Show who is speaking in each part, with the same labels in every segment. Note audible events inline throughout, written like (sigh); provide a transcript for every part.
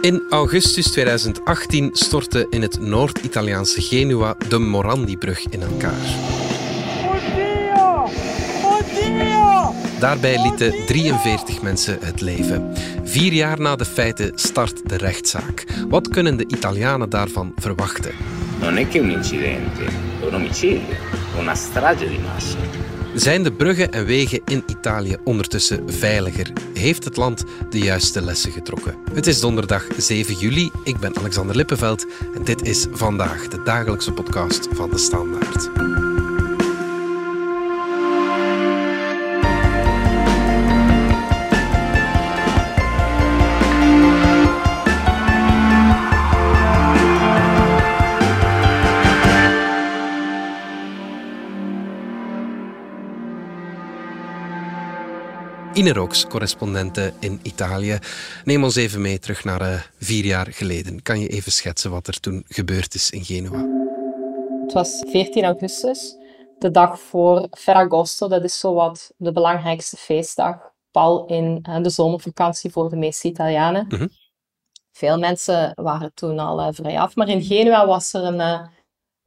Speaker 1: In augustus 2018 stortte in het Noord-Italiaanse Genua de Morandi-brug in elkaar. Daarbij lieten 43 mensen het leven. Vier jaar na de feiten start de rechtszaak. Wat kunnen de Italianen daarvan verwachten?
Speaker 2: Non è che un incidente, un omicidio, una strage di massa.
Speaker 1: Zijn de bruggen en wegen in Italië ondertussen veiliger? Heeft het land de juiste lessen getrokken? Het is donderdag 7 juli. Ik ben Alexander Lippenveld en dit is vandaag de dagelijkse podcast van de Standaard. Ine Rooks, correspondente in Italië. Neem ons even mee terug naar uh, vier jaar geleden. Kan je even schetsen wat er toen gebeurd is in Genua?
Speaker 3: Het was 14 augustus, de dag voor Ferragosto. Dat is zowat de belangrijkste feestdag, pal in uh, de zomervakantie voor de meeste Italianen.
Speaker 1: Mhm.
Speaker 3: Veel mensen waren toen al uh, vrij af, maar in Genua was er een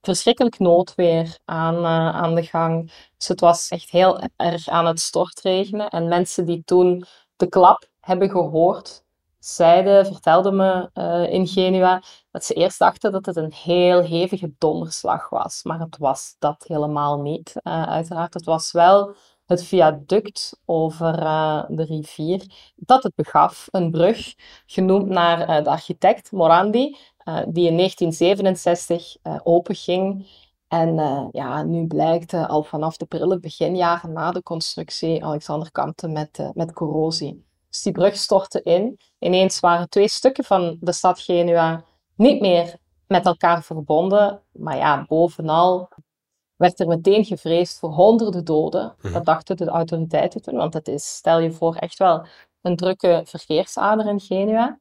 Speaker 3: verschrikkelijk noodweer aan, uh, aan de gang. Dus het was echt heel erg aan het stortregenen. En mensen die toen de klap hebben gehoord, zeiden, vertelden me uh, in Genua, dat ze eerst dachten dat het een heel hevige donderslag was. Maar het was dat helemaal niet, uh, uiteraard. Het was wel het viaduct over de rivier dat het begaf. Een brug, genoemd naar de architect Morandi, uh, die in 1967 uh, openging. En ja, nu blijkt al vanaf de prille beginjaren na de constructie Alexander kampte met, met corrosie. Dus die brug stortte in. Ineens waren twee stukken van de stad Genua niet meer met elkaar verbonden. Maar ja, bovenal werd er meteen gevreesd voor honderden doden. Dat dachten de autoriteiten toen, want het is, stel je voor, echt wel een drukke verkeersader in Genua.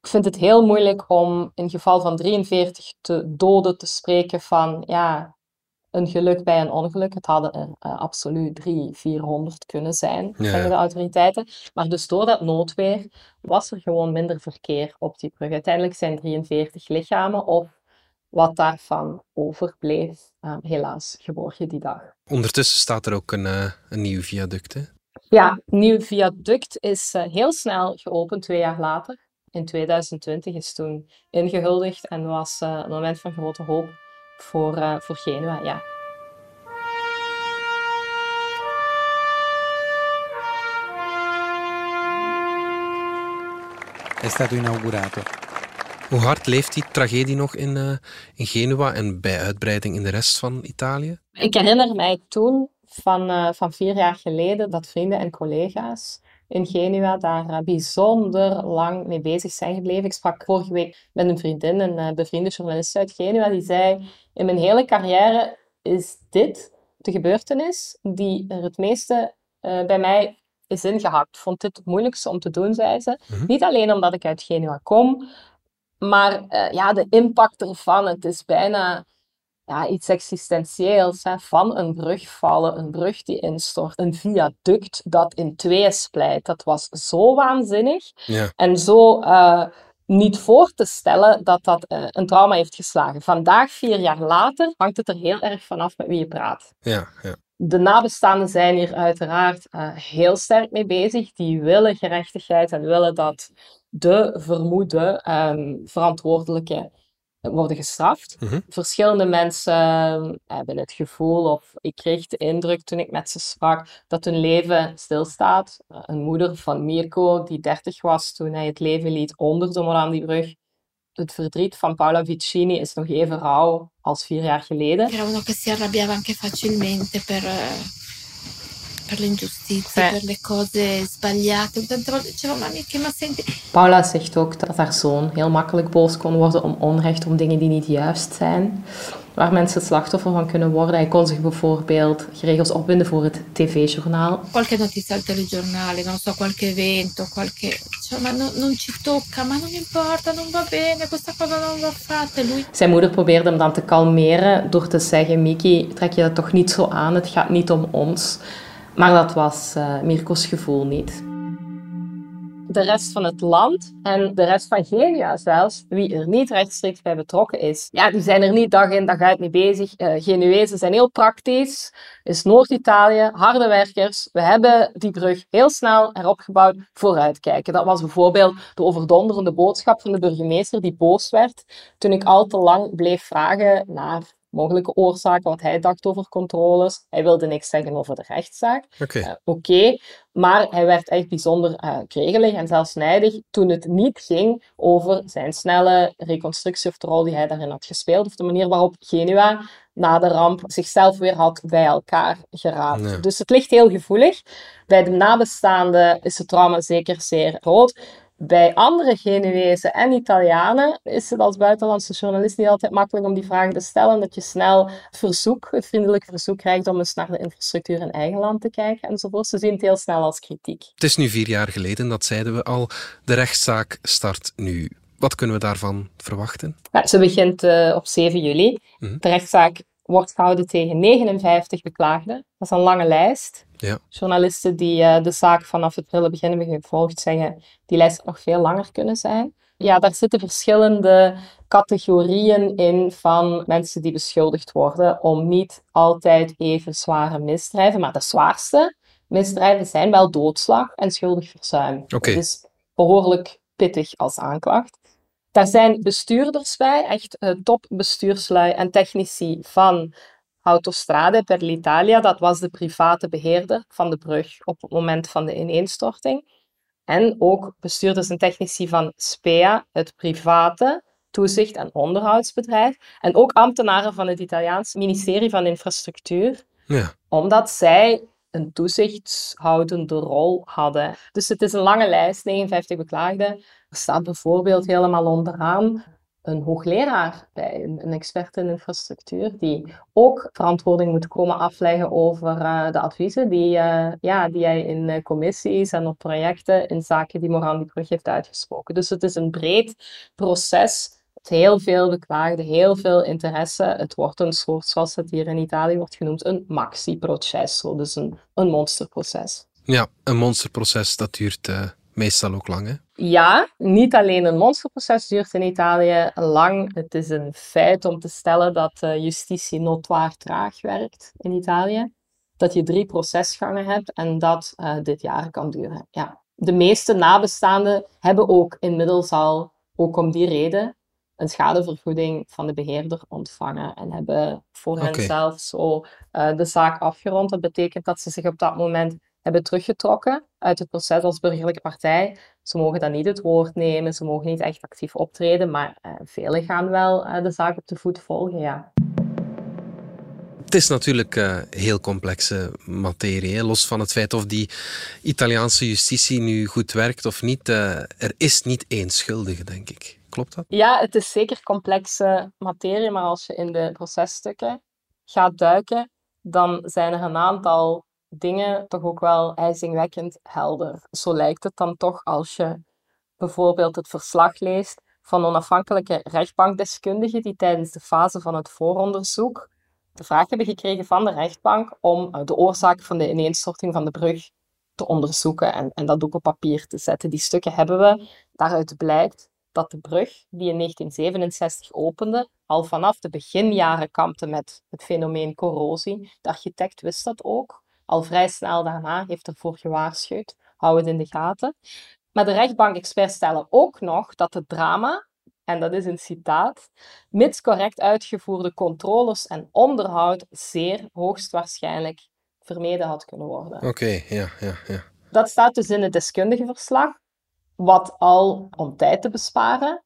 Speaker 3: Ik vind het heel moeilijk om in geval van 43 te doden te spreken van ja, een geluk bij een ongeluk. Het hadden er uh, absoluut 300, 400 kunnen zijn,
Speaker 1: Ja.
Speaker 3: zeggen de autoriteiten. Maar dus door dat noodweer was er gewoon minder verkeer op die brug. Uiteindelijk zijn 43 lichamen of wat daarvan overbleef, uh, helaas geborgen die dag.
Speaker 1: Ondertussen staat er ook een, uh, een nieuw viaduct. Hè?
Speaker 3: Ja, nieuw viaduct is uh, heel snel geopend, twee jaar later in 2020 is toen ingehuldigd en was uh, een moment van grote hoop voor, uh, voor Genua. Ja.
Speaker 4: È stato inaugurato.
Speaker 1: Hoe hard leeft die tragedie nog in, uh, in Genua en bij uitbreiding in de rest van Italië?
Speaker 3: Ik herinner mij toen, van, van vier jaar geleden, dat vrienden en collega's in Genua daar uh, bijzonder lang mee bezig zijn gebleven. Ik sprak vorige week met een vriendin, een bevriende journalist uit Genua, die zei, in mijn hele carrière is dit de gebeurtenis die er het meeste bij mij is ingehakt. Ik vond dit het moeilijkste om te doen, zei ze.
Speaker 1: Mhm.
Speaker 3: Niet alleen omdat ik uit Genua kom, maar ja, de impact ervan, het is bijna ja, iets existentieels, hè, van een brug vallen, een brug die instort, een viaduct dat in tweeën splijt. Dat was zo waanzinnig
Speaker 1: Ja.
Speaker 3: en zo uh, niet voor te stellen dat dat uh, een trauma heeft geslagen. Vandaag, vier jaar later, hangt het er heel erg vanaf met wie je praat.
Speaker 1: Ja, ja.
Speaker 3: De nabestaanden zijn hier uiteraard uh, heel sterk mee bezig. Die willen gerechtigheid en willen dat de vermoede um, verantwoordelijke worden gestraft.
Speaker 1: Mhm.
Speaker 3: Verschillende mensen uh, hebben het gevoel, of ik kreeg de indruk toen ik met ze sprak, dat hun leven stilstaat. Uh, een moeder van Mirko, die 30 was toen hij het leven liet onder de Morandi-brug. Het verdriet van Paola Vicini is nog even rauw als vier jaar geleden.
Speaker 5: Era uno che si arrabbiava anche facilmente per, uh, per le ingiustizie,
Speaker 3: Beh.
Speaker 5: per le cose sbagliate. Tante volte diceva, ma che ma senti...
Speaker 3: Paula zegt ook dat haar zoon heel makkelijk boos kon worden om onrecht, om dingen die niet juist zijn. Waar mensen het slachtoffer van kunnen worden. Hij kon zich bijvoorbeeld geregeld opwinden voor het tv-journaal.
Speaker 5: Qualche notizia al telegiornale, non so, qualche evento, qualche... Ma no, non ci tocca, ma non importa, non va bene, questa cosa non va fatta. Lui...
Speaker 3: Zijn moeder probeerde hem dan te kalmeren door te zeggen, Miki, trek je dat toch niet zo aan, het gaat niet om ons. Maar dat was uh, Mirko's gevoel niet. de rest van het land en de rest van Genua zelfs, wie er niet rechtstreeks bij betrokken is, ja, die zijn er niet dag in dag uit mee bezig. Uh, Genuezen zijn heel praktisch, is Noord-Italië, harde werkers. We hebben die brug heel snel erop gebouwd, vooruitkijken. Dat was bijvoorbeeld de overdonderende boodschap van de burgemeester die boos werd toen ik al te lang bleef vragen naar mogelijke oorzaken, wat hij dacht over controles. Hij wilde niks zeggen over de rechtszaak.
Speaker 1: Oké.
Speaker 3: Eh, maar hij werd echt bijzonder uh, kregelig en zelfs nijdig toen het niet ging over zijn snelle reconstructie of de rol die hij daarin had gespeeld, of de manier waarop Genua na de ramp zichzelf weer had bij elkaar geraapt. Dus het ligt heel gevoelig. Bij de nabestaanden is het trauma zeker zeer groot. Bij andere Genuezen en Italianen is het als buitenlandse journalist niet altijd makkelijk om die vragen te stellen. Dat je snel het verzoek, het vriendelijk verzoek krijgt om eens naar de infrastructuur in eigen land te kijken enzovoort. Ze zien het heel snel als kritiek.
Speaker 1: Het is nu vier jaar geleden, dat zeiden we al. De rechtszaak start nu. Wat kunnen we daarvan verwachten?
Speaker 3: Ja, ze begint uh, op 7 juli. Mm -hmm. De rechtszaak wordt gehouden tegen 59 beklaagden. Dat is een lange lijst.
Speaker 1: Ja.
Speaker 3: Journalisten die uh, de zaak vanaf het prille begin hebben gevolgd, zeggen die lijst nog veel langer kunnen zijn. Ja, daar zitten verschillende categorieën in van mensen die beschuldigd worden om niet altijd even zware misdrijven. Maar de zwaarste misdrijven zijn wel doodslag en schuldig verzuim.
Speaker 1: Okay.
Speaker 3: Dat is behoorlijk pittig als aanklacht. Daar zijn bestuurders bij, echt uh, topbestuurslui en technici van Autostrade per l'Italia. Dat was de private beheerder van de brug op het moment van de ineenstorting. En ook bestuurders en technici van SPEA, het private toezicht- en onderhoudsbedrijf. En ook ambtenaren van het Italiaanse ministerie van Infrastructuur.
Speaker 1: Ja.
Speaker 3: Omdat zij een toezichtshoudende rol hadden. Dus het is een lange lijst, 59 beklaagden. Er staat bijvoorbeeld helemaal onderaan een hoogleraar bij, een expert in infrastructuur, die ook verantwoording moet komen afleggen over uh, de adviezen die, uh, ja, die hij in uh, commissies en op projecten in zaken die Moran die Brug heeft uitgesproken. Dus het is een breed proces heel veel beklaagden, heel veel interesse. Het wordt een soort, zoals het hier in Italië wordt genoemd, een maxi-processo, dus een, een monsterproces.
Speaker 1: Ja, een monsterproces, dat duurt uh, meestal ook lang, hè?
Speaker 3: Ja, niet alleen een monsterproces duurt in Italië lang. Het is een feit om te stellen dat uh, justitie notwaar traag werkt in Italië. Dat je drie procesgangen hebt en dat uh, dit jaar kan duren. Ja. De meeste nabestaanden hebben ook inmiddels al, ook om die reden, een schadevergoeding van de beheerder ontvangen en hebben voor
Speaker 1: Oké.
Speaker 3: henzelf zo uh, de zaak afgerond. Dat betekent dat ze zich op dat moment hebben teruggetrokken uit het proces als burgerlijke partij. Ze mogen dan niet het woord nemen, ze mogen niet echt actief optreden, maar uh, velen gaan wel uh, de zaak op de voet volgen, ja.
Speaker 1: Het is natuurlijk uh, heel complexe materie. Hè? Los van het feit of die Italiaanse justitie nu goed werkt of niet. Er is niet één schuldige, denk ik. Klopt dat?
Speaker 3: Ja, het is zeker complexe materie, maar als je in de processtukken gaat duiken, dan zijn er een aantal dingen toch ook wel ijzingwekkend helder. Zo lijkt het dan toch als je bijvoorbeeld het verslag leest van onafhankelijke rechtbankdeskundigen die tijdens de fase van het vooronderzoek de vraag hebben gekregen van de rechtbank om de oorzaak van de ineenstorting van de brug te onderzoeken en, en dat ook op papier te zetten. Die stukken hebben we. Daaruit blijkt dat de brug, die in 1967 opende, al vanaf de beginjaren kampte met het fenomeen corrosie. De architect wist dat ook. Al vrij snel daarna heeft ervoor gewaarschuwd. Hou het in de gaten. Maar de rechtbankexperts stellen ook nog dat het drama, en dat is een citaat, mits correct uitgevoerde controles en onderhoud zeer hoogstwaarschijnlijk vermeden had kunnen worden.
Speaker 1: Oké, okay, ja, ja, ja.
Speaker 3: Dat staat dus in het deskundige verslag, wat al om tijd te besparen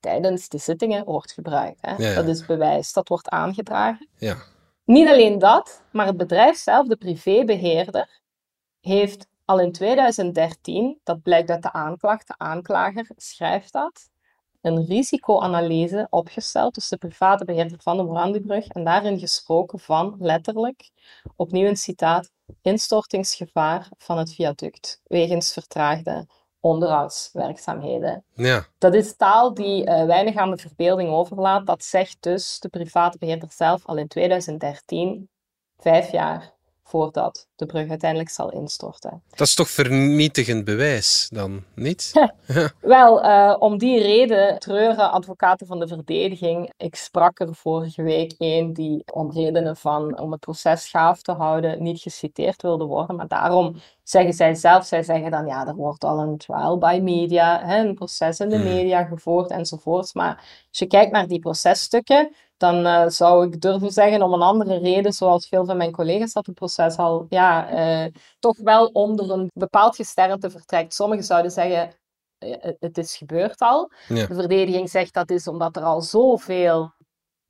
Speaker 3: tijdens de zittingen wordt gebruikt. Hè?
Speaker 1: Ja, ja.
Speaker 3: Dat is bewijs, dat wordt aangedragen.
Speaker 1: Ja.
Speaker 3: Niet alleen dat, maar het bedrijf zelf, de privébeheerder, heeft al in 2013, dat blijkt uit de aanklacht, de aanklager schrijft dat, een risicoanalyse opgesteld, dus de private beheerder van de Morandi-brug, en daarin gesproken van, letterlijk, opnieuw een citaat, instortingsgevaar van het viaduct, wegens vertraagde onderhoudswerkzaamheden.
Speaker 1: Ja.
Speaker 3: Dat is taal die uh, weinig aan de verbeelding overlaat. Dat zegt dus de private beheerder zelf al in 2013, vijf jaar voordat de brug uiteindelijk zal instorten.
Speaker 1: Dat is toch vernietigend bewijs dan, niet? (laughs)
Speaker 3: Wel, uh, om die reden treuren advocaten van de verdediging. Ik sprak er vorige week een die om redenen van om het proces gaaf te houden niet geciteerd wilde worden. Maar daarom zeggen zij zelf, zij zeggen dan ja, er wordt al een trial by media, hè, een proces in de hmm. media gevoerd enzovoort. Maar als je kijkt naar die processtukken, dan uh, zou ik durven zeggen om een andere reden, zoals veel van mijn collega's dat het proces al ja, uh, toch wel onder een bepaald gesternte vertrekt. Sommigen zouden zeggen, uh, het is gebeurd al. De verdediging zegt dat is omdat er al zoveel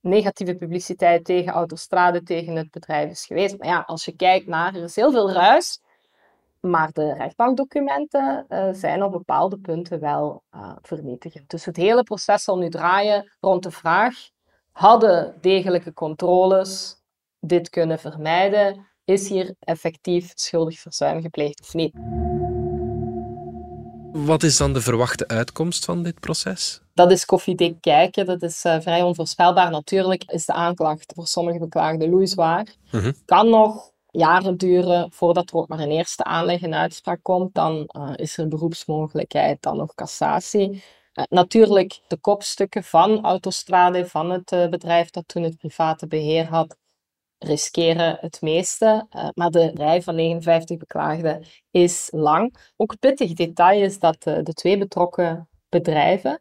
Speaker 3: negatieve publiciteit tegen autostrade, tegen het bedrijf is geweest. Maar ja, als je kijkt naar, er is heel veel ruis, maar de rechtbankdocumenten zijn op bepaalde punten wel vernietigend. Dus het hele proces zal nu draaien rond de vraag Hadden degelijke controles dit kunnen vermijden? Is hier effectief schuldig verzuim gepleegd of niet?
Speaker 1: Wat is dan de verwachte uitkomst van dit proces?
Speaker 3: Dat is koffiedik kijken. Dat is uh, vrij onvoorspelbaar. Natuurlijk is de aanklacht voor sommige beklaagden loeizwaar. Mm Kan nog jaren duren voordat er ook maar een eerste aanleg en uitspraak komt. Dan uh, is er beroepsmogelijkheid, dan nog cassatie. Uh, natuurlijk de kopstukken van Autostrade, van het bedrijf dat toen het private beheer had, riskeren het meeste. Uh, maar de rij van 59 beklaagden is lang. Ook pittig detail is dat de twee betrokken bedrijven,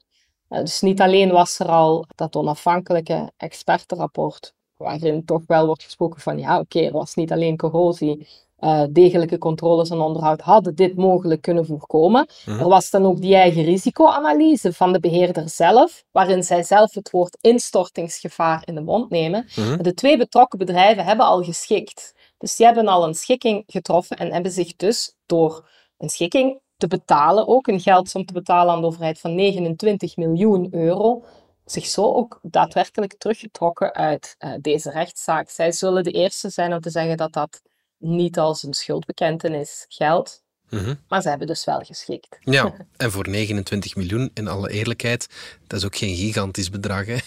Speaker 3: dus niet alleen was er al dat onafhankelijke expertenrapport, waarin toch wel wordt gesproken van ja, oké, er was niet alleen corrosie, uh, degelijke controles en onderhoud hadden dit mogelijk kunnen voorkomen. Mhm. Er was dan ook die eigen risicoanalyse van de beheerder zelf, waarin zij zelf het woord instortingsgevaar in de mond nemen. Mhm. De twee betrokken bedrijven hebben al geschikt. Dus die hebben al een schikking getroffen en hebben zich dus door een schikking te betalen, ook een geldsom te betalen aan de overheid van 29 miljoen euro, zich zo ook daadwerkelijk teruggetrokken uit uh, deze rechtszaak. Zij zullen de eerste zijn om te zeggen dat dat niet als een schuldbekentenis geldt. Mhm. Maar ze hebben dus wel geschikt.
Speaker 1: Ja, (laughs) en voor 29 miljoen, in alle eerlijkheid, dat is ook geen gigantisch bedrag. Hè?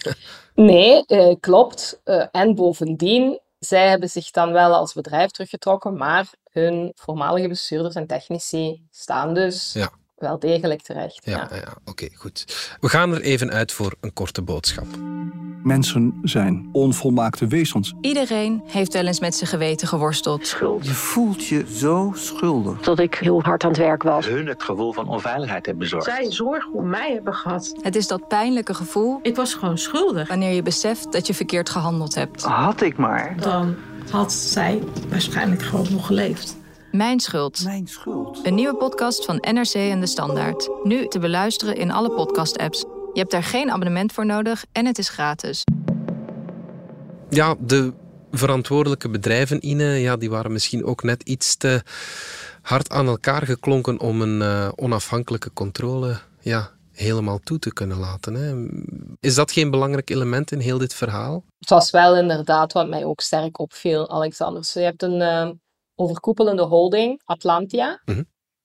Speaker 3: Nee, uh, klopt. Uh, en bovendien, zij hebben zich dan wel als bedrijf teruggetrokken, maar hun voormalige bestuurders en technici staan dus ja wel degelijk terecht.
Speaker 1: Ja, ja. oké, goed. We gaan er even uit voor een korte boodschap.
Speaker 4: Mensen zijn onvolmaakte wezens.
Speaker 6: Iedereen heeft wel eens met zijn geweten geworsteld.
Speaker 7: Schuld. Je voelt je zo schuldig.
Speaker 8: Dat ik heel hard aan het werk was.
Speaker 9: Hun het gevoel van onveiligheid hebben bezorgd.
Speaker 10: Zij zorg om mij hebben gehad.
Speaker 6: Het is dat pijnlijke gevoel.
Speaker 10: Ik was gewoon schuldig.
Speaker 6: Wanneer je beseft dat je verkeerd gehandeld hebt.
Speaker 7: Had ik maar.
Speaker 10: Dan had zij waarschijnlijk gewoon nog geleefd.
Speaker 6: Mijn schuld.
Speaker 7: Mijn schuld.
Speaker 6: Een nieuwe podcast van NRC en De Standaard. Nu te beluisteren in alle podcast-apps. Je hebt daar geen abonnement voor nodig en het is gratis.
Speaker 1: Ja, de verantwoordelijke bedrijven, Ine, ja, die waren misschien ook net iets te hard aan elkaar geklonken om een uh, onafhankelijke controle ja, helemaal toe te kunnen laten. Hè. Is dat geen belangrijk element in heel dit verhaal?
Speaker 3: Het was wel inderdaad wat mij ook sterk opviel, Alexander. je hebt een, uh, overkoepelende holding, Atlantia. Mhm.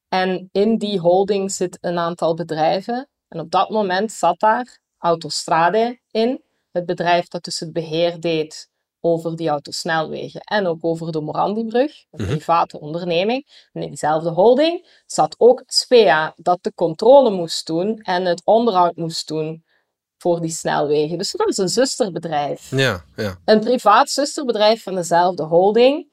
Speaker 3: En in die holding zit een aantal bedrijven. En op dat moment zat daar Autostrade in, het bedrijf dat dus het beheer deed over die autosnelwegen en ook over de Morandibrug, een mhm. private onderneming. En in diezelfde holding zat ook Spea, dat de controle moest doen en het onderhoud moest doen voor die snelwegen. Dus dat is een zusterbedrijf.
Speaker 1: Ja, ja.
Speaker 3: Een privaat zusterbedrijf van dezelfde holding,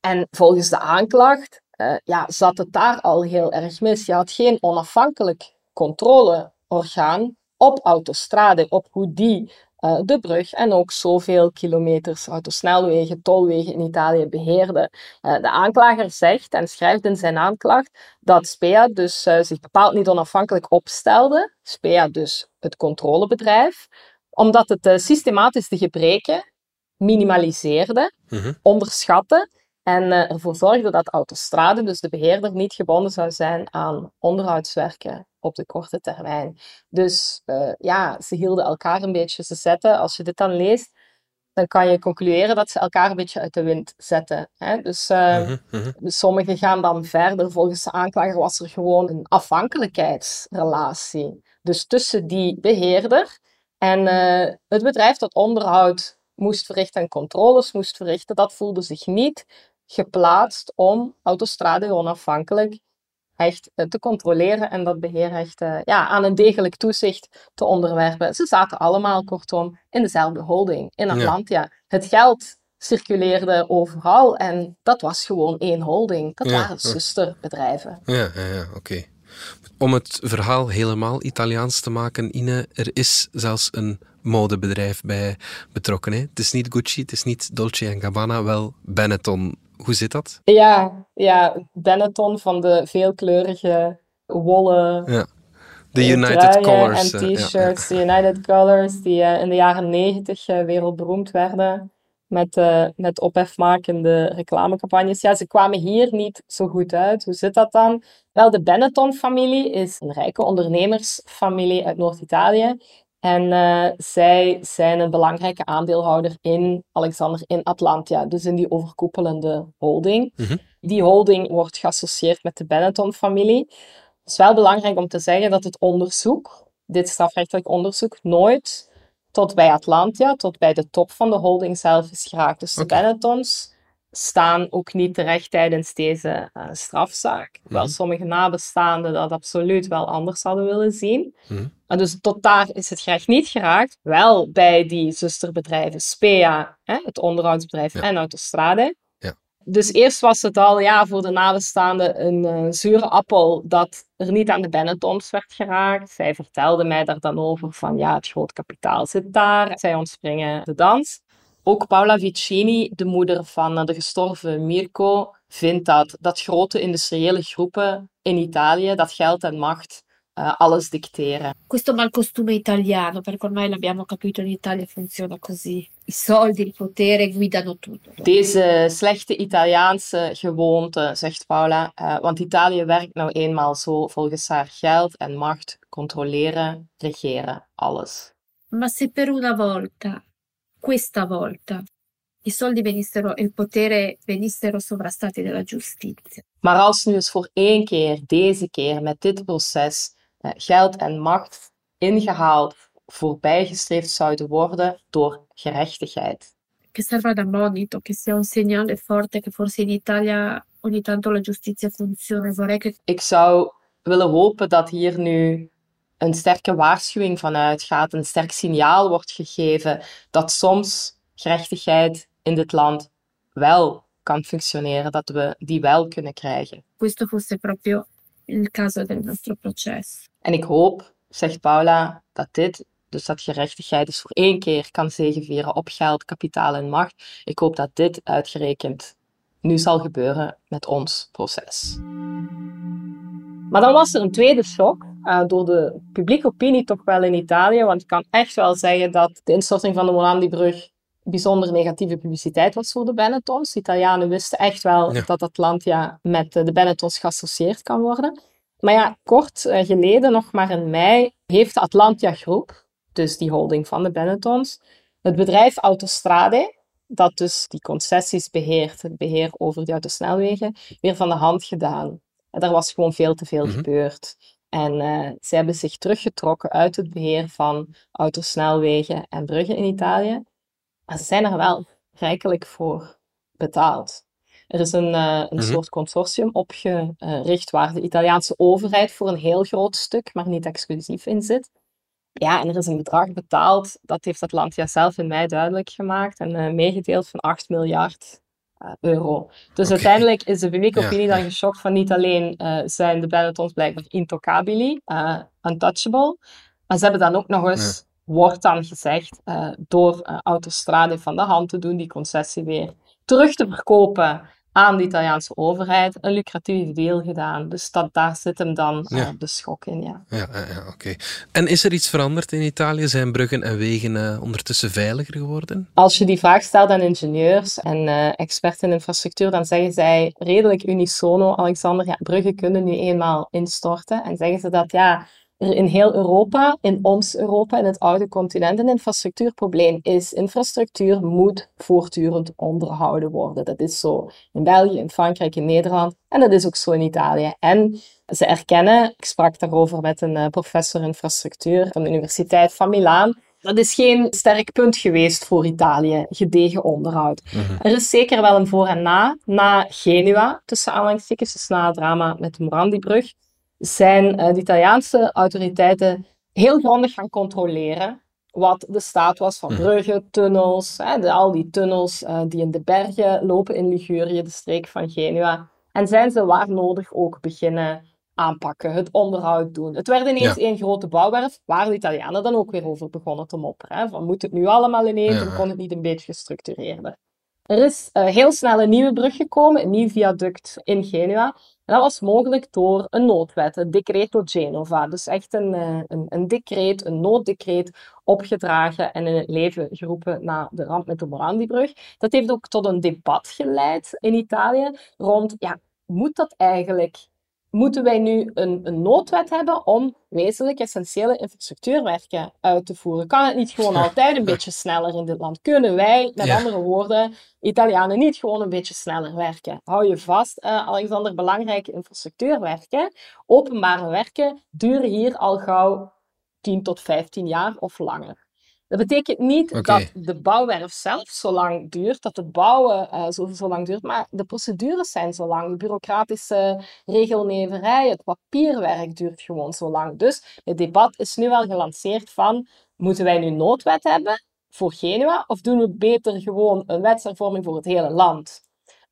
Speaker 3: en volgens de aanklacht uh, ja, zat het daar al heel erg mis. Je had geen onafhankelijk controleorgaan op autostrade, op hoe die uh, de brug en ook zoveel kilometers autosnelwegen, tolwegen in Italië beheerde. Uh, de aanklager zegt en schrijft in zijn aanklacht dat Spea dus zich bepaald niet onafhankelijk opstelde. Spea dus het controlebedrijf, omdat het systematisch de gebreken minimaliseerde, mm onderschatte en uh, ervoor zorgde dat Autostrade, dus de beheerder, niet gebonden zou zijn aan onderhoudswerken op de korte termijn. Dus uh, ja, ze hielden elkaar een beetje te zetten. Als je dit dan leest, dan kan je concluderen dat ze elkaar een beetje uit de wind zetten. Hè? Dus uh, sommigen gaan dan verder. Volgens de aanklager was er gewoon een afhankelijkheidsrelatie. Dus tussen die beheerder en het bedrijf dat onderhoud moest verrichten en controles moest verrichten, dat voelde zich niet geplaatst om Autostrade onafhankelijk echt eh, te controleren en dat beheer echt eh, ja, aan een degelijk toezicht te onderwerpen. Ze zaten allemaal, kortom, in dezelfde holding in Atlantia. Het geld circuleerde overal en dat was gewoon één holding. Dat
Speaker 1: Ja,
Speaker 3: waren
Speaker 1: ja.
Speaker 3: zusterbedrijven.
Speaker 1: Ja, ja, ja oké. Om het verhaal helemaal Italiaans te maken, Ine, er is zelfs een modebedrijf bij betrokken. Hè? Het is niet Gucci, het is niet Dolce Gabbana, wel Benetton. Hoe zit dat?
Speaker 3: Ja, ja, Benetton van de veelkleurige wollen
Speaker 1: Ja. De
Speaker 3: eh,
Speaker 1: United Colors.
Speaker 3: en
Speaker 1: eh,
Speaker 3: t-shirts, de United Colors, die eh, in de jaren negentig wereldberoemd werden met, eh, met ophefmakende reclamecampagnes. Ja, ze kwamen hier niet zo goed uit. Hoe zit dat dan? Wel, de Benetton-familie is een rijke ondernemersfamilie uit Noord-Italië. En eh, zij zijn een belangrijke aandeelhouder in Alexander in Atlantia, dus in die overkoepelende holding.
Speaker 1: Mhm.
Speaker 3: Die holding wordt geassocieerd met de Benetton-familie. Het is wel belangrijk om te zeggen dat het onderzoek, dit strafrechtelijk onderzoek, nooit tot bij Atlantia, tot bij de top van de holding zelf is geraakt. Dus de. Benettons staan ook niet terecht tijdens deze eh, strafzaak. Wel
Speaker 1: Mhm.
Speaker 3: sommige nabestaanden dat absoluut wel anders hadden willen zien.
Speaker 1: Mhm.
Speaker 3: En dus tot daar is het gerecht niet geraakt. Wel bij die zusterbedrijven Spea, hè, het onderhoudsbedrijf,
Speaker 1: Ja.
Speaker 3: en Autostrade.
Speaker 1: Ja.
Speaker 3: Dus eerst was het al ja, voor de nabestaanden een eh, zure appel dat er niet aan de Benettons werd geraakt. Zij vertelde mij daar dan over van ja, het groot kapitaal zit daar. Zij ontspringen de dans. Ook Paola Vicini, de moeder van eh, de gestorven Mirko, vindt dat, dat grote industriële groepen in Italië, dat geld en macht eh, alles dicteren.
Speaker 5: Questo malcostume italiano, perché ormai l'abbiamo capito in Italia funziona così. I soldi, il potere guidano tutto.
Speaker 3: Deze slechte Italiaanse gewoonte, zegt Paula, eh, want Italië werkt nou eenmaal zo volgens haar geld en macht controleren, regeren, alles.
Speaker 5: Ma se per una volta, questa volta, i soldi venissero e il potere venissero sovrastati dalla giustizia,
Speaker 3: Maar als nu eens voor één keer, deze keer, met dit proces, geld en macht ingehaald, voorbijgestreefd zouden worden door gerechtigheid.
Speaker 5: che serva da monito, che sia un segnale forte che forse in Italia ogni tanto la giustizia funziona. Vorrei che
Speaker 3: Ik zou willen hopen dat hier nu een sterke waarschuwing van uitgaat, een sterk signaal wordt gegeven dat soms gerechtigheid in dit land wel kan functioneren, dat we die wel kunnen krijgen.
Speaker 5: questo fosse proprio il caso del nostro processo.
Speaker 3: En ik hoop, zegt Paula, dat dit, dus dat gerechtigheid dus voor één keer kan zegevieren op geld, kapitaal en macht. Ik hoop dat dit uitgerekend nu zal gebeuren met ons proces. Maar dan was er een tweede shock eh, door de publieke opinie toch wel in Italië, want ik kan echt wel zeggen dat de instorting van de Morandi-brug bijzonder negatieve publiciteit was voor de Benettons. De Italianen wisten echt wel
Speaker 1: Ja.
Speaker 3: dat Atlantia met de Benettons geassocieerd kan worden. Maar ja, kort eh, geleden, nog maar in mei, heeft de Atlantia Groep, dus die holding van de Benettons, het bedrijf Autostrade, dat dus die concessies beheert, het beheer over die autosnelwegen, weer van de hand gedaan. En daar was gewoon veel te veel
Speaker 1: Mhm.
Speaker 3: gebeurd. En eh, ze hebben zich teruggetrokken uit het beheer van autosnelwegen en bruggen in Italië. Maar ze zijn er wel rijkelijk voor betaald. Er is een, eh, een
Speaker 1: Mhm.
Speaker 3: soort consortium opgericht waar de Italiaanse overheid voor een heel groot stuk, maar niet exclusief in zit. Ja, en er is een bedrag betaald, dat heeft Atlantia zelf in mei duidelijk gemaakt en eh, meegedeeld van 8 miljard euro. Dus uiteindelijk is de publieke
Speaker 1: Ja,
Speaker 3: opinie dan geschokt van niet alleen eh, zijn de Benettons blijkbaar intoccabili, eh, untouchable, maar ze hebben dan ook nog eens, wordt dan gezegd, eh, door eh, Autostrade van de hand te doen, die concessie weer terug te verkopen aan de Italiaanse overheid, een lucratieve deal gedaan. Dus dat, daar zit hem dan eh,
Speaker 1: Ja.
Speaker 3: de schok in, ja.
Speaker 1: Ja, ja, oké. En is er iets veranderd in Italië? Zijn bruggen en wegen eh, ondertussen veiliger geworden?
Speaker 3: Als je die vraag stelt aan ingenieurs en eh, experten in infrastructuur, dan zeggen zij redelijk unisono, Alexander, ja, bruggen kunnen nu eenmaal instorten. En zeggen ze dat ja, er in heel Europa, in ons Europa, in het oude continent, een infrastructuurprobleem is. Infrastructuur moet voortdurend onderhouden worden. Dat is zo in België, in Frankrijk, in Nederland. En dat is ook zo in Italië. En ze erkennen, ik sprak daarover met een eh, professor infrastructuur van de Universiteit van Milaan, dat is geen sterk punt geweest voor Italië, gedegen onderhoud. Er is zeker wel een voor en na. Na Genua, tussen aanhalingstekens, dus na het drama met de Morandi-brug, zijn uh, de Italiaanse autoriteiten heel grondig gaan controleren wat de staat was van mhm. bruggen, tunnels, hè, de, al die tunnels uh, die in de bergen lopen in Ligurië, de streek van Genua. En zijn ze waar nodig ook beginnen aanpakken, het onderhoud doen. Het werd ineens één grote bouwwerf, waar de Italianen dan ook weer over begonnen te mopperen. Hè, van moet het nu allemaal ineens, ja. dan kon het niet een beetje gestructureerder. Er is uh, heel snel een nieuwe brug gekomen, een nieuw viaduct in Genua. Dat was mogelijk door een noodwet, het Decreto Genova. Dus echt een, uh, een, een decreet, een nooddecreet opgedragen en in het leven geroepen na de ramp met de Morandi-brug. Dat heeft ook tot een debat geleid in Italië rond, ja, moet dat eigenlijk moeten wij nu een, een, noodwet hebben om wezenlijk essentiële infrastructuurwerken uit te voeren? Kan het niet gewoon altijd een beetje sneller in dit land? Kunnen wij, met andere woorden, Italianen niet gewoon een beetje sneller werken? Hou je vast, uh, Alexander, belangrijke infrastructuurwerken, openbare werken, duren hier al gauw 10 tot 15 jaar of langer. Dat betekent niet dat de bouwwerf zelf zo lang duurt, dat het bouwen uh, zo, zo, lang duurt, maar de procedures zijn zo lang. De bureaucratische regelneverij, het papierwerk duurt gewoon zo lang. Dus het debat is nu wel gelanceerd van, moeten wij nu noodwet hebben voor Genua, of doen we beter gewoon een wetshervorming voor het hele land?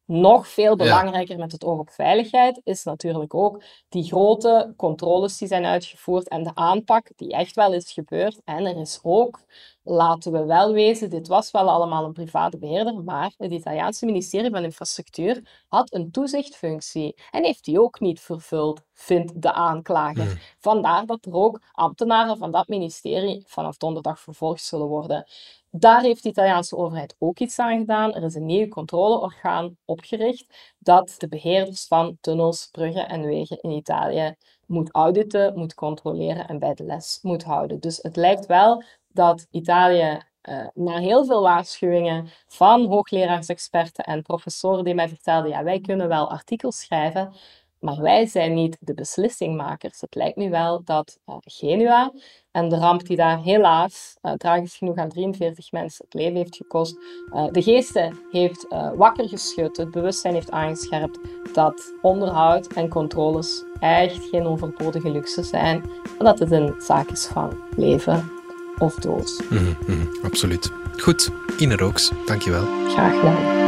Speaker 3: Nog veel belangrijker met het oog op veiligheid is natuurlijk ook die grote controles die zijn uitgevoerd en de aanpak die echt wel is gebeurd. En er is ook, laten we wel wezen, dit was wel allemaal een private beheerder, maar het Italiaanse ministerie van Infrastructuur had een toezichtfunctie en heeft die ook niet vervuld, vindt de aanklager. Hmm. Vandaar dat er ook ambtenaren van dat ministerie vanaf donderdag vervolgd zullen worden. Daar heeft de Italiaanse overheid ook iets aan gedaan. Er is een nieuw controleorgaan opgericht dat de beheerders van tunnels, bruggen en wegen in Italië moet auditen, moet controleren en bij de les moet houden. Dus het lijkt wel dat Italië uh, na heel veel waarschuwingen van hoogleraars-experten en professoren die mij vertelden, ja, wij kunnen wel artikels schrijven, maar wij zijn niet de beslissingmakers. Het lijkt nu wel dat uh, Genua en de ramp die daar helaas uh, tragisch genoeg aan 43 mensen het leven heeft gekost, uh, de geesten heeft wakker geschud, het bewustzijn heeft aangescherpt dat onderhoud en controles echt geen overbodige luxe zijn, maar dat het een zaak is van leven of dood.
Speaker 1: Mm -hmm, absoluut. Goed, Ine Rooks, dankjewel.
Speaker 3: Graag gedaan.